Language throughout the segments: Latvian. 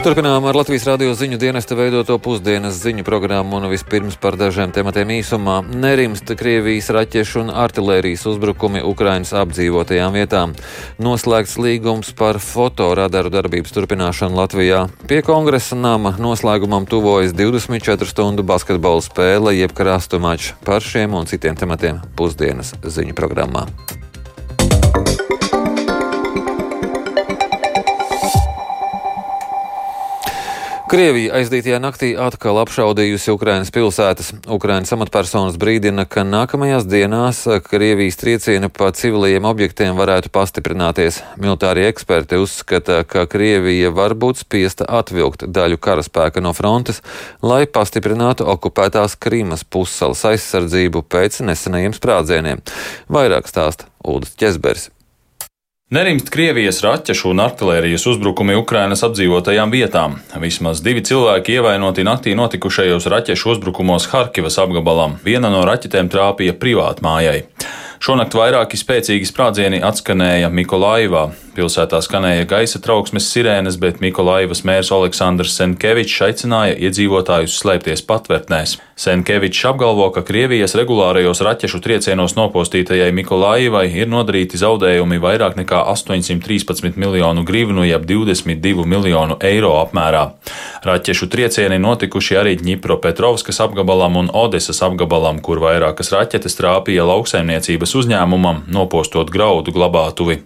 Turpinām ar Latvijas radio ziņu dienesta veidoto pusdienas ziņu programmu un vispirms par dažiem tematiem īsumā. Nerimst Krievijas raķešu un artilērijas uzbrukumi Ukrainas apdzīvotajām vietām. Noslēgts līgums par fotoradaru darbības turpināšanu Latvijā. Pie kongresa nama noslēgumam tuvojas 24 stundu basketbola spēle jeb krastu mačs par šiem un citiem tematiem pusdienas ziņu programmā. Krievija aizdītajā naktī atkal apšaudījusi Ukrainas pilsētas. Ukrainas amatpersonas brīdina, ka nākamajās dienās Krievijas triecieni pa civiliem objektiem varētu pastiprināties. Militārie eksperti uzskata, ka Krievija var būt spiesta atvilkt daļu karaspēka no frontes, lai pastiprinātu okupētās Krīmas pussalas aizsardzību pēc nesenajiem sprādzieniem. Vairāk stāsta Ulris Česbergs. Nerimst Krievijas raķešu un artilērijas uzbrukumi Ukrainas apdzīvotajām vietām. Vismaz divi cilvēki ievainoti naktī notikušajos raķešu uzbrukumos Harkivas apgabalam. Viena no raķetēm trāpīja privātmājai. Šonakt vairāki spēcīgi sprādzieni atskanēja Mikolaivā. Pilsētā skanēja gaisa trauksmes sirēnas, bet Mikolaivas mērs Aleksandrs Senkevičs aicināja iedzīvotājus slēpties patvērtnēs. Senkevičs apgalvo, ka Krievijas regulārajos raķešu triecienos nopostītajai Mikolaivai ir nodarīti zaudējumi vairāk nekā 813 miljonu grivnu, jeb 22 miljonu eiro apmērā. Raķešu triecieni notikuši arī Ņipropetrovskas apgabalam un Odesas apgabalam, kur vairākas raķetes trāpīja lauksaimniecības uzņēmumam, nopostot graudu glabātuvi.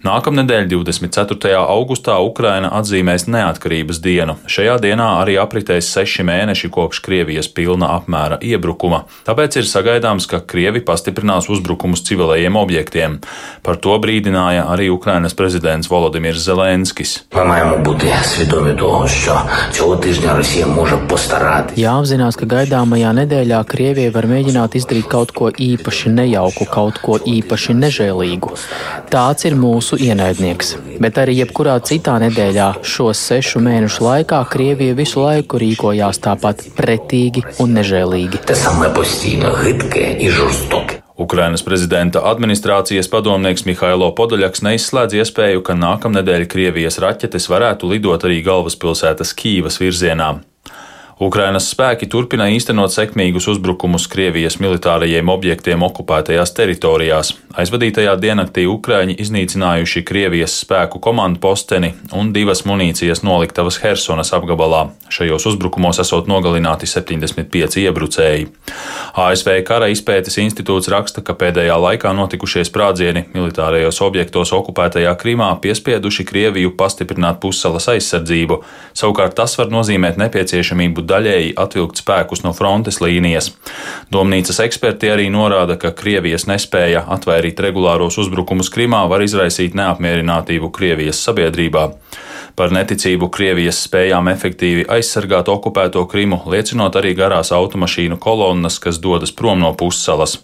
Nākamnedēļ, 24. augustā, Ukraina atzīmēs neatkarības dienu. Šajā dienā arī apritēs seši mēneši kopš Krievijas pilna apmēra iebrukuma, tāpēc ir sagaidāms, ka Krievi pastiprinās uzbrukumus civilajiem objektiem. Par to brīdināja arī Ukrainas prezidents Volodimirs Zelenskis. Jāapzinās, ka gaidāmajā nedēļā Krievija var mēģināt izdarīt kaut ko īpaši nejauku, kaut ko īpaši nežēlīgu. Tāds ir mūsu mūsu ienaidnieks. Bet arī jebkurā citā nedēļā šo sešu mēnešu laikā Krievija visu laiku rīkojās tāpat pretīgi un nežēlīgi. Ukrainas prezidenta administrācijas padomnieks Mihailo Podoļaks neizslēdz iespēju, ka nākamnedēļ Krievijas raķetes varētu lidot arī galvaspilsētas Kīvas virzienā. Ukrainas spēki turpina īstenot sekmīgus uzbrukumus Krievijas militārajiem objektiem okupētajās teritorijās. Aizvadītajā diennaktī Ukraiņi iznīcinājuši Krievijas spēku komandu posteni un divas munīcijas noliktavas Hersonas apgabalā. Šajos uzbrukumos esot nogalināti 75 iebrucēji. ASV kara izpētes institūts raksta, ka pēdējā laikā notikušie sprādzieni militārajos objektos okupētajā Krimā piespieduši Krieviju pastiprināt pussalas aizsardzību. Savukārt tas var nozīmēt nepieciešamību daļēji atvilkt spēkus no frontes līnijas. Domnīcas eksperti arī norāda, ka Krievijas nespēja atvairīt regulāros uzbrukumus Krimā var izraisīt neapmierinātību Krievijas sabiedrībā. Par neticību Krievijas spējām efektīvi aizsargāt okupēto Krimu liecinot arī garās automašīnu kolonnas, kas dodas prom no pussalas.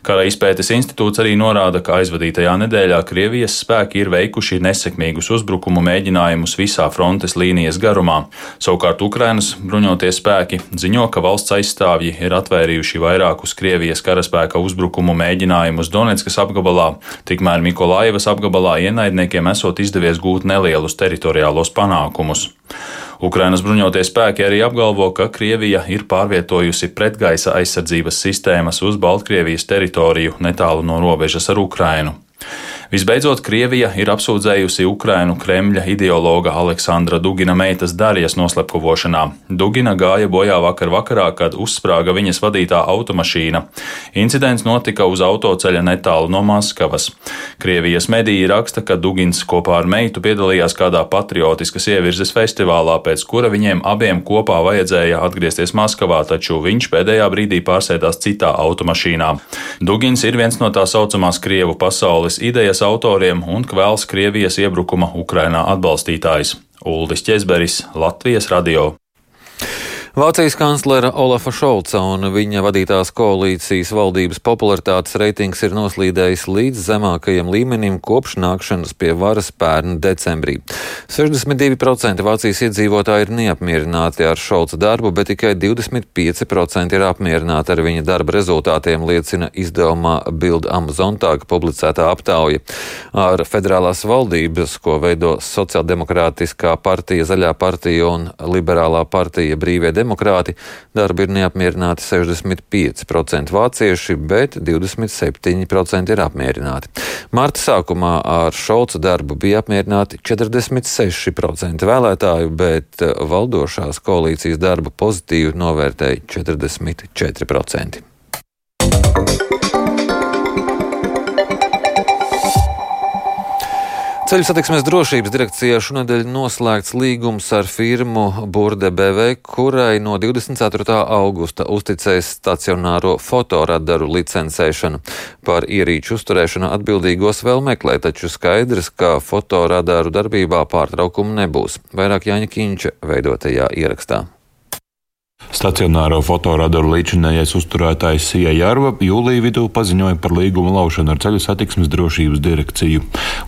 Kara izpētes institūts arī norāda, ka aizvadītajā nedēļā Krievijas spēki ir veikuši nesekmīgus uzbrukumu mēģinājumus visā frontes līnijas garumā. Savukārt Ukrainas bruņotie spēki ziņo, ka valsts aizstāvji ir atvērījuši vairākus Krievijas karaspēka uzbrukumu mēģinājumus Donetskas apgabalā, tikmēr Mikolaivas apgabalā ienaidniekiem esot izdevies gūt nelielus teritoriālos panākumus. Ukrainas bruņotie spēki arī apgalvo, ka Krievija ir pārvietojusi pretgaisa aizsardzības sistēmas uz Baltkrievijas teritoriju netālu no robežas ar Ukrainu. Visbeidzot, Krievija ir apsūdzējusi Ukrainu Kremļa ideologa Aleksandra Dugina meitas Darijas noslepkavošanā. Dugina gāja bojā vakar vakarā, kad uzsprāga viņas vadītā automašīna. Incidents notika uz autoceļa netālu no Maskavas. Krievijas mediji raksta, ka Dugins kopā ar meitu piedalījās kādā patriotiskas ievirzes festivālā, pēc kura viņiem abiem kopā vajadzēja atgriezties Maskavā, taču viņš pēdējā brīdī pārsēdās citā automašīnā. Dugins ir viens no tā saucamās Krievu pasaules idejas idejas autoriem un kvēls Krievijas iebrukuma Ukrainā atbalstītājs Uldis Česberis, Latvijas radio. Vācijas kanclera Olafa Šolca un viņa vadītās koalīcijas valdības popularitātes reitings ir noslīdējis līdz zemākajam līmenim kopš nākšanas pie varas pērn decembrī. 62% Vācijas iedzīvotāji ir neapmierināti ar Šolca darbu, bet tikai 25% ir apmierināti ar viņa darba rezultātiem, liecina izdevumā Bild Amazontāga publicētā aptauja. Ar federālās valdības, ko veido Sociāldemokrātiskā partija, Zaļā partija un Liberālā partija Brīvie demokrāti, darbu ir neapmierināti 65% vācieši, bet 27% ir apmierināti. Marta sākumā ar Šolca darbu bija apmierināti 46% vēlētāju, bet valdošās koalīcijas darbu pozitīvi novērtēja 44%. Ceļu satiksmes drošības direkcijā šonadēļ noslēgts līgums ar firmu Burde BV, kurai no 24. augusta uzticēs stacionāro fotoradaru licencēšanu. Par ierīču uzturēšanu atbildīgos vēl meklē, taču skaidrs, ka fotoradaru darbībā pārtraukumu nebūs. Vairāk Jāņa Kīņča veidotajā ierakstā. Stacionāro fotoradaru līdzinājais uzturētājs Sija Jarva jūlijā vidū paziņoja par līguma laušanu ar ceļu satiksmes drošības direkciju.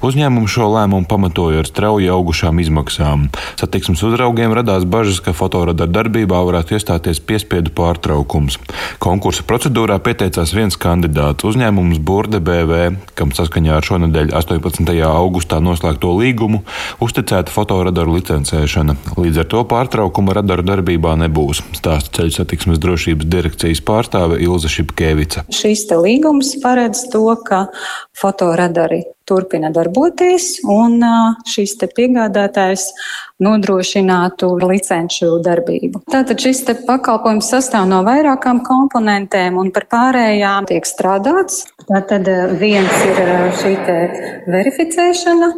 Uzņēmums šo lēmumu pamatoja ar strauji augušām izmaksām. Satiksmes uzraugiem radās bažas, ka fotoradaru darbībā varētu iestāties piespiedu pārtraukums. Konkursa procedūrā pieteicās viens kandidāts - uzņēmums Burde BV, kam saskaņā ar šonadēļ 18. augustā noslēgto līgumu uzticēta fotoradaru licencēšana. Līdz ar to pārtraukuma radaru darbībā nebūs stāsta ceļu satiksmes drošības direkcijas pārstāve Ilza Šipkevica. Šīs līgums paredz to, ka fotoradari turpina darboties, un šis piegādātājs nodrošinātu licenču darbību. Tātad šis pakalpojums sastāv no vairākām komponentēm, un par pārējām tiek strādāts. Tātad viens ir šī verificēšana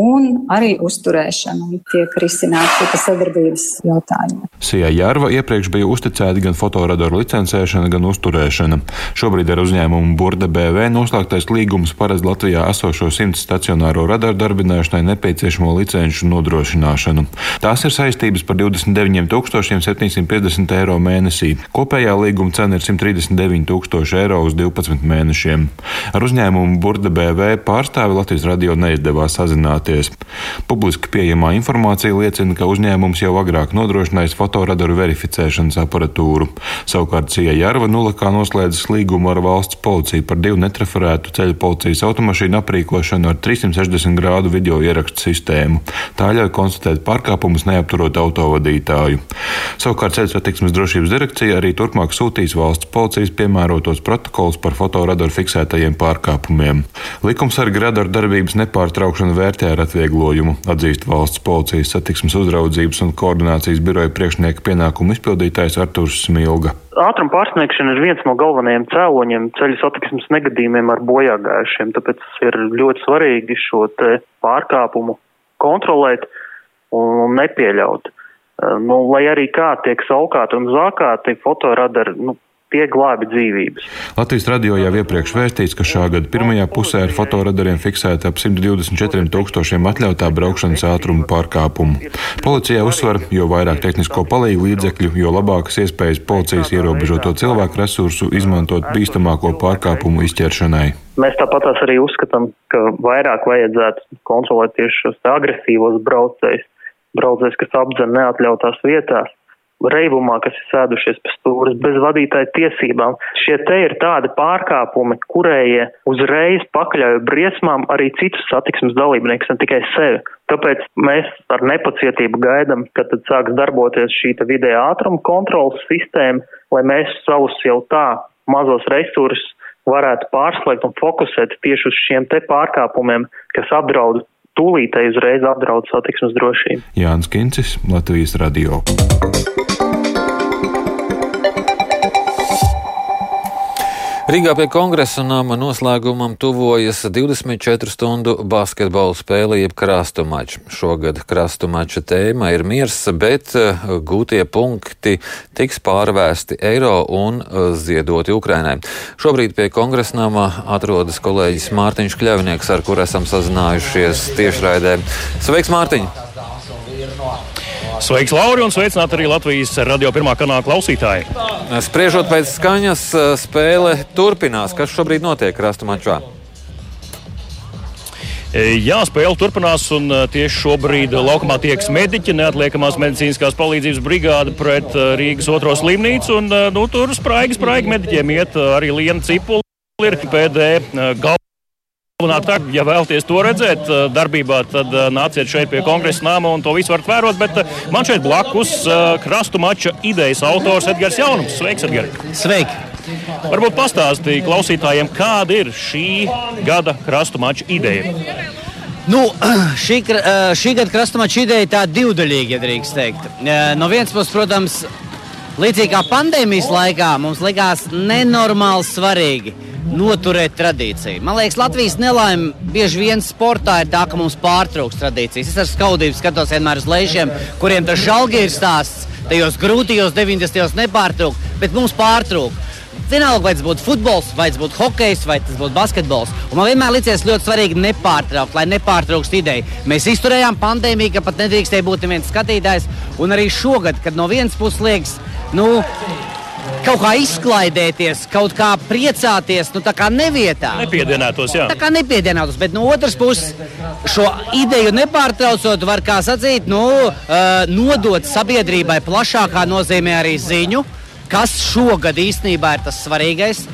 un arī uzturēšana, un tiek risināta šī sadarbības jautājuma. Sijā Jārva iepriekš bija uzticēta gan fotoradaru licencēšana, gan uzturēšana. Šobrīd ar uzņēmumu Burda BV noslēgtais līgums paredz Latvijā esošos 200 stacionāro radaru darbināšanai nepieciešamo licenšu nodrošināšanu. Tās ir saistības par 29,750 eiro mēnesī. Kopējā līguma cena ir 139,000 eiro uz 12 mēnešiem. Ar uzņēmumu Burda BV pārstāvi Latvijas radio neizdevās sazināties. Publiski pieejamā informācija liecina, ka uzņēmums jau agrāk nodrošinājis fotoradaru verificēšanas aparatūru. Savukārt Cija Jārva nulakā noslēdzas līgumu ar valsts policiju par divu netreferētu ceļu policijas automašīnu aprīkošanu ar 360 grādu video ierakstu sistēmu. Tā ļauj konstatēt pārkāpumus neapturot autovadītāju. Savukārt ceļu satiksmes drošības direkcija arī turpmāk sūtīs valsts policijas piemērotos protokolus par fotoradaru fiksētajiem pārkāpumiem. Likumsargi radaru darbības nepārtraukšanu vērtē ar atvieglojumu, atzīst valsts policijas satiksmes uzraudzības un koordinācijas biroja priekšnieka pienākumu izpildītājs Arturs Smilga. Ātruma pārsniegšana ir viens no galvenajiem cēloņiem ceļu satiksmes negadījumiem ar bojāgājušiem, tāpēc ir ļoti svarīgi šo pārkāpumu kontrolēt un nepieļaut. Nu, lai arī kā tiek saukāti un zākāti, fotoradari nu, tie glābi dzīvības. Latvijas radio jau iepriekš vēstīts, ka šā gada pirmajā pusē ar fotoradariem fiksēta ap 124 tūkstošiem atļautā braukšanas ātruma pārkāpumu. Policijai uzsver, jo vairāk tehnisko palīgu līdzekļu, jo labākas iespējas policijas ierobežoto cilvēku resursu izmantot bīstamāko pārkāpumu izķeršanai. Mēs tāpat arī uzskatām, ka vairāk vajadzētu kontrolēt tieši šos agresīvos braucējus, braucējus, kas apdzen neatļautās vietās reibumā, kas ir sēdušies pie stūres, bez vadītāja tiesībām. Šie te ir tādi pārkāpumi, kurējie uzreiz pakļauj briesmām arī citus satiksmes dalībniekus, ne tikai sevi. Tāpēc mēs ar nepacietību gaidam, kad sāks darboties šī vidējā ātruma kontrolas sistēma, lai mēs savus jau tā mazos resursus varētu pārslēgt un fokusēt tieši uz šiem te pārkāpumiem, kas apdraud tūlītēji uzreiz apdraud satiksmes drošību. Jānis Kincis, Latvijas radio. Rīgā pie kongresa nama noslēgumam tuvojas 24 stundu basketbola spēle, jeb krastu mačs. Šogad krastu mača tēma ir miers, bet eh, gūtie punkti tiks pārvēsti eiro un eh, ziedoti Ukrainai. Šobrīd pie kongresa nama atrodas kolēģis Mārtiņš Kļavnieks, ar kur esam sazinājušies tiešraidē. Sveiks, Mārtiņ! Sveiks, Lauri, un sveicināt arī Latvijas radio pirmā kanāla klausītāji. Spriežot pēc skaņas, spēle turpinās. Kas šobrīd notiek Rastumačā? Jā, spēle turpinās, un tieši šobrīd laukumā tiekas mediķi, neatliekamās medicīniskās palīdzības brigāde pret Rīgas otro slimnīcu. Un, nu, tur spraigi, spraigi mediķiem iet arī Liena Cipula, ir PD galva. Tā, ja vēlaties to redzēt darbībā, tad nāciet šeit pie kongresa nama un to visu varat vērot. Bet man šeit blakus krastu mača idejas autors Edgars Jaunums. Sveiks, Edgars! Sveiki! Varbūt pastāstīja klausītājiem, kāda ir šī gada krastu mača ideja. Nu, šī, šī gada krastu mača ideja ir tāda divdaļīga, ja drīkst teikt. No vienas puses, protams, līdzīgi kā pandēmijas laikā, mums likās nenormāli svarīgi noturēt tradīciju. Man liekas, Latvijas nelaime bieži vien sportā ir tā, ka mums pārtrauks tradīcijas. Es ar skaudību skatos vienmēr uz lēšiem, kuriem tas žalgi ir stāsts. Tajos grūtajos 90. gados nepārtraukt, bet mums pārtraukt. Vienalga, vai tas būtu futbols, vai tas būtu hokejs, vai tas būtu basketbols. Un man vienmēr liekas ļoti svarīgi nepārtraukt, lai nepārtrauktu ideju. Mēs izturējām pandēmiju, ka pat nedrīkstēja būt neviens skatītājs. Un arī šogad, kad no vienas puses liekas, nu, kaut kā izklaidēties, kaut kā priecāties, nu tā kā nevietā. Nepiedienētos, jā. Tā kā nepiedienētos, bet no otras puses šo ideju nepārtraucot, var kā sacīt, nu, uh, nodot sabiedrībai plašākā nozīmē arī ziņu, kas šogad īstenībā ir tas svarīgais.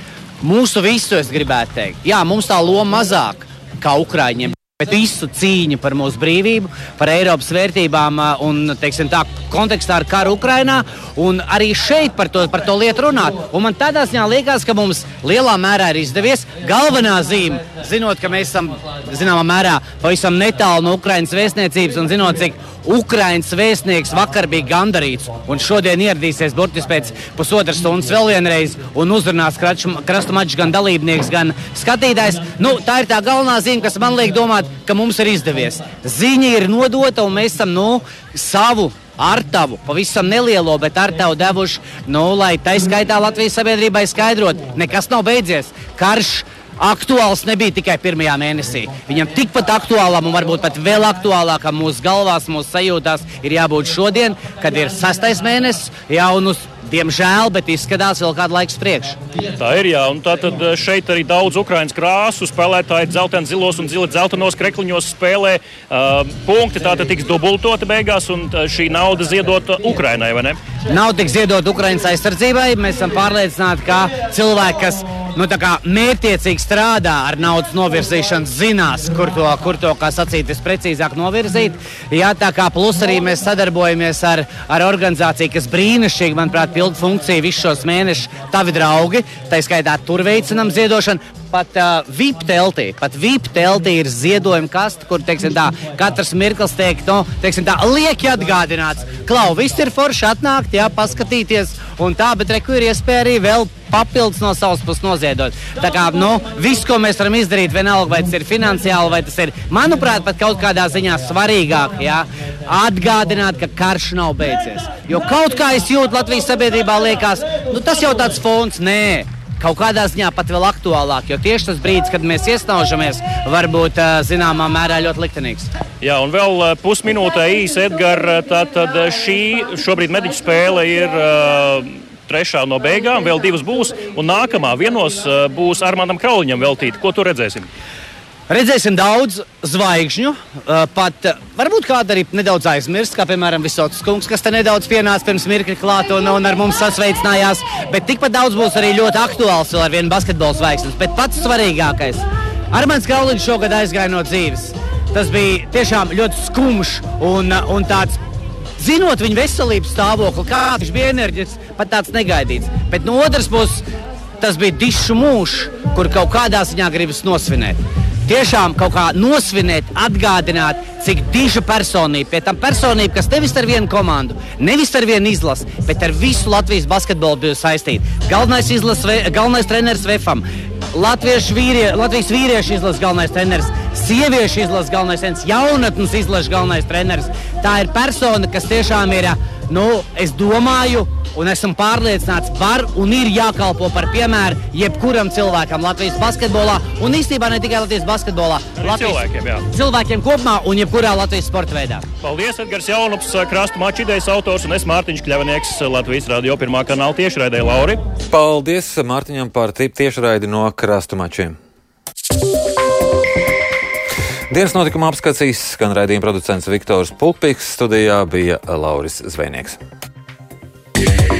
Mūsu visu es gribētu teikt. Jā, mums tā loma mazāk kā Ukraiņiem. Bet visu cīņu par mūsu brīvību, par Eiropas vērtībām un, teiksim, tā kontekstā ar karu Ukrajinā, un arī šeit par to, par to lietu runāt. Un man tādā ziņā liekas, ka mums lielā mērā ir izdevies. Galvenā zīme, zinot, ka mēs esam zināmā mērā pavisam netālu no Ukraiņas vēstniecības un zinot, cik Ukraiņas vēstnieks vakar bija gandarīts un šodien ieradīsies burtiski pēc pusotras stundas vēl vienreiz un uzrunās krastu maču gan dalībnieks, gan skatītājs. Nu, tā ir tā galvenā zīme, kas man liek domāt, ka mums ir izdevies. Ziņa ir nodota un mēs esam nu, savu ar tavu, pavisam nelielo, bet ar tavu devuši, nu, lai tā skaitā Latvijas sabiedrībai skaidrot, nekas nav beidzies. Karš aktuāls nebija tikai pirmajā mēnesī. Viņam tikpat aktuālam un varbūt pat vēl aktuālākam mūsu galvās, mūsu sajūtās ir jābūt šodien, kad ir sastais mēnesis, jaunus Diemžēl, bet izskatās vēl kādu laiku priekš. Tā ir, jā, un tā tad eh, šeit arī daudz ukraiņu krāsu spēlētāji dzelteni zilos un dzeltenos krekliņos spēlē. Uh, punkti tā tad tiks dubultoti beigās, un eh, šī nauda ziedota Ukrainai, vai ne? Nav tik ziedot Ukraiņas aizsardzībai. Mēs esam pārliecināti, ka cilvēki, kas nu, mērķiecīgi strādā ar naudas novirzīšanu, zinās, kur to, kur to kā sacīt, visprecīzāk novirzīt. Jā, tā kā plus arī mēs sadarbojamies ar, ar organizāciju, kas brīnišķīgi, manuprāt, pilda funkciju visus šos mēnešus. Tavi draugi, tā skaitā tur veicinam ziedošanu. Pat uh, VIP teltī, pat VIP teltī ir ziedojuma kaste, kur teiksim, tā, katrs mirklis tiek no, nu, teiksim, tā, lieki atgādināts. Klau, viss ir forši atnākt, jā, paskatīties, un tā, bet reku ir iespēja arī vēl papildus no savas puses noziedot. Tā kā nu, viss, ko mēs varam izdarīt, vienalga vai tas ir finansiāli, vai tas ir, manuprāt, pat kaut kādā ziņā svarīgāk, jā, atgādināt, ka karš nav beidzies. Jo kaut kā es jūtu Latvijas sabiedrībā, liekas, nu, tas jau tāds fons, nē kaut kādā ziņā pat vēl aktuālāk, jo tieši tas brīdis, kad mēs iesnaužamies, var būt zināmā mērā ļoti liktenīgs. Jā, un vēl pusminūtē īsi, Edgars. Tātad šī šobrīd mediķu spēle ir. Uh, trešā no beigām, vēl divas būs, un nākamā vienos būs Armānam Krauliņam veltīta. Ko tur redzēsim? Redzēsim daudz zvaigžņu, pat varbūt kāda arī nedaudz aizmirst, kā piemēram Visots kungs, kas te nedaudz pienāca pirms mirkļa klāt un, un ar mums sasveicinājās. Bet tikpat daudz būs arī ļoti aktuāls vēl ar vienu basketbola zvaigznes. Bet pats svarīgākais - Armāns Kauliņš šogad aizgāja no dzīves. Tas bija tiešām ļoti skumjš un, un tāds zinot viņa veselības stāvokli, kāds viņš bija enerģisks, pat tāds negaidīts. Bet no otras puses, tas bija dišu mūžs, kur kaut kādā ziņā gribas nosvinēt tiešām kaut kā nosvinēt, atgādināt, cik diža personība, pie tam personība, kas nevis ar vienu komandu, nevis ar vienu izlasi, bet ar visu Latvijas basketbolu bija saistīta. Galvenais, izlas, galvenais treneris Vefam. Vīrie, Latvijas vīriešu izlases galvenais treneris, sieviešu izlases galvenais treneris, jaunatnes izlases galvenais treneris. Tā ir persona, kas tiešām ir, nu, es domāju, un esmu pārliecināts, var un ir jākalpo par piemēru jebkuram cilvēkam Latvijas basketbolā, un īstenībā ne tikai Latvijas basketbolā, Latvijas cilvēkiem, jā. cilvēkiem kopumā un jebkurā Latvijas sporta veidā. Paldies, Edgars Jaunups, krastu maču idejas autors, un es Mārtiņš Kļavnieks, Latvijas radio pirmā kanāla tiešraidē Lauri. Paldies Mārtiņam par tiešraidi no krastu mačiem. Dienas notikuma apskatīs skan raidījuma producents Viktors Pulkpīks, studijā bija Lauris Zvejnieks. Yeah.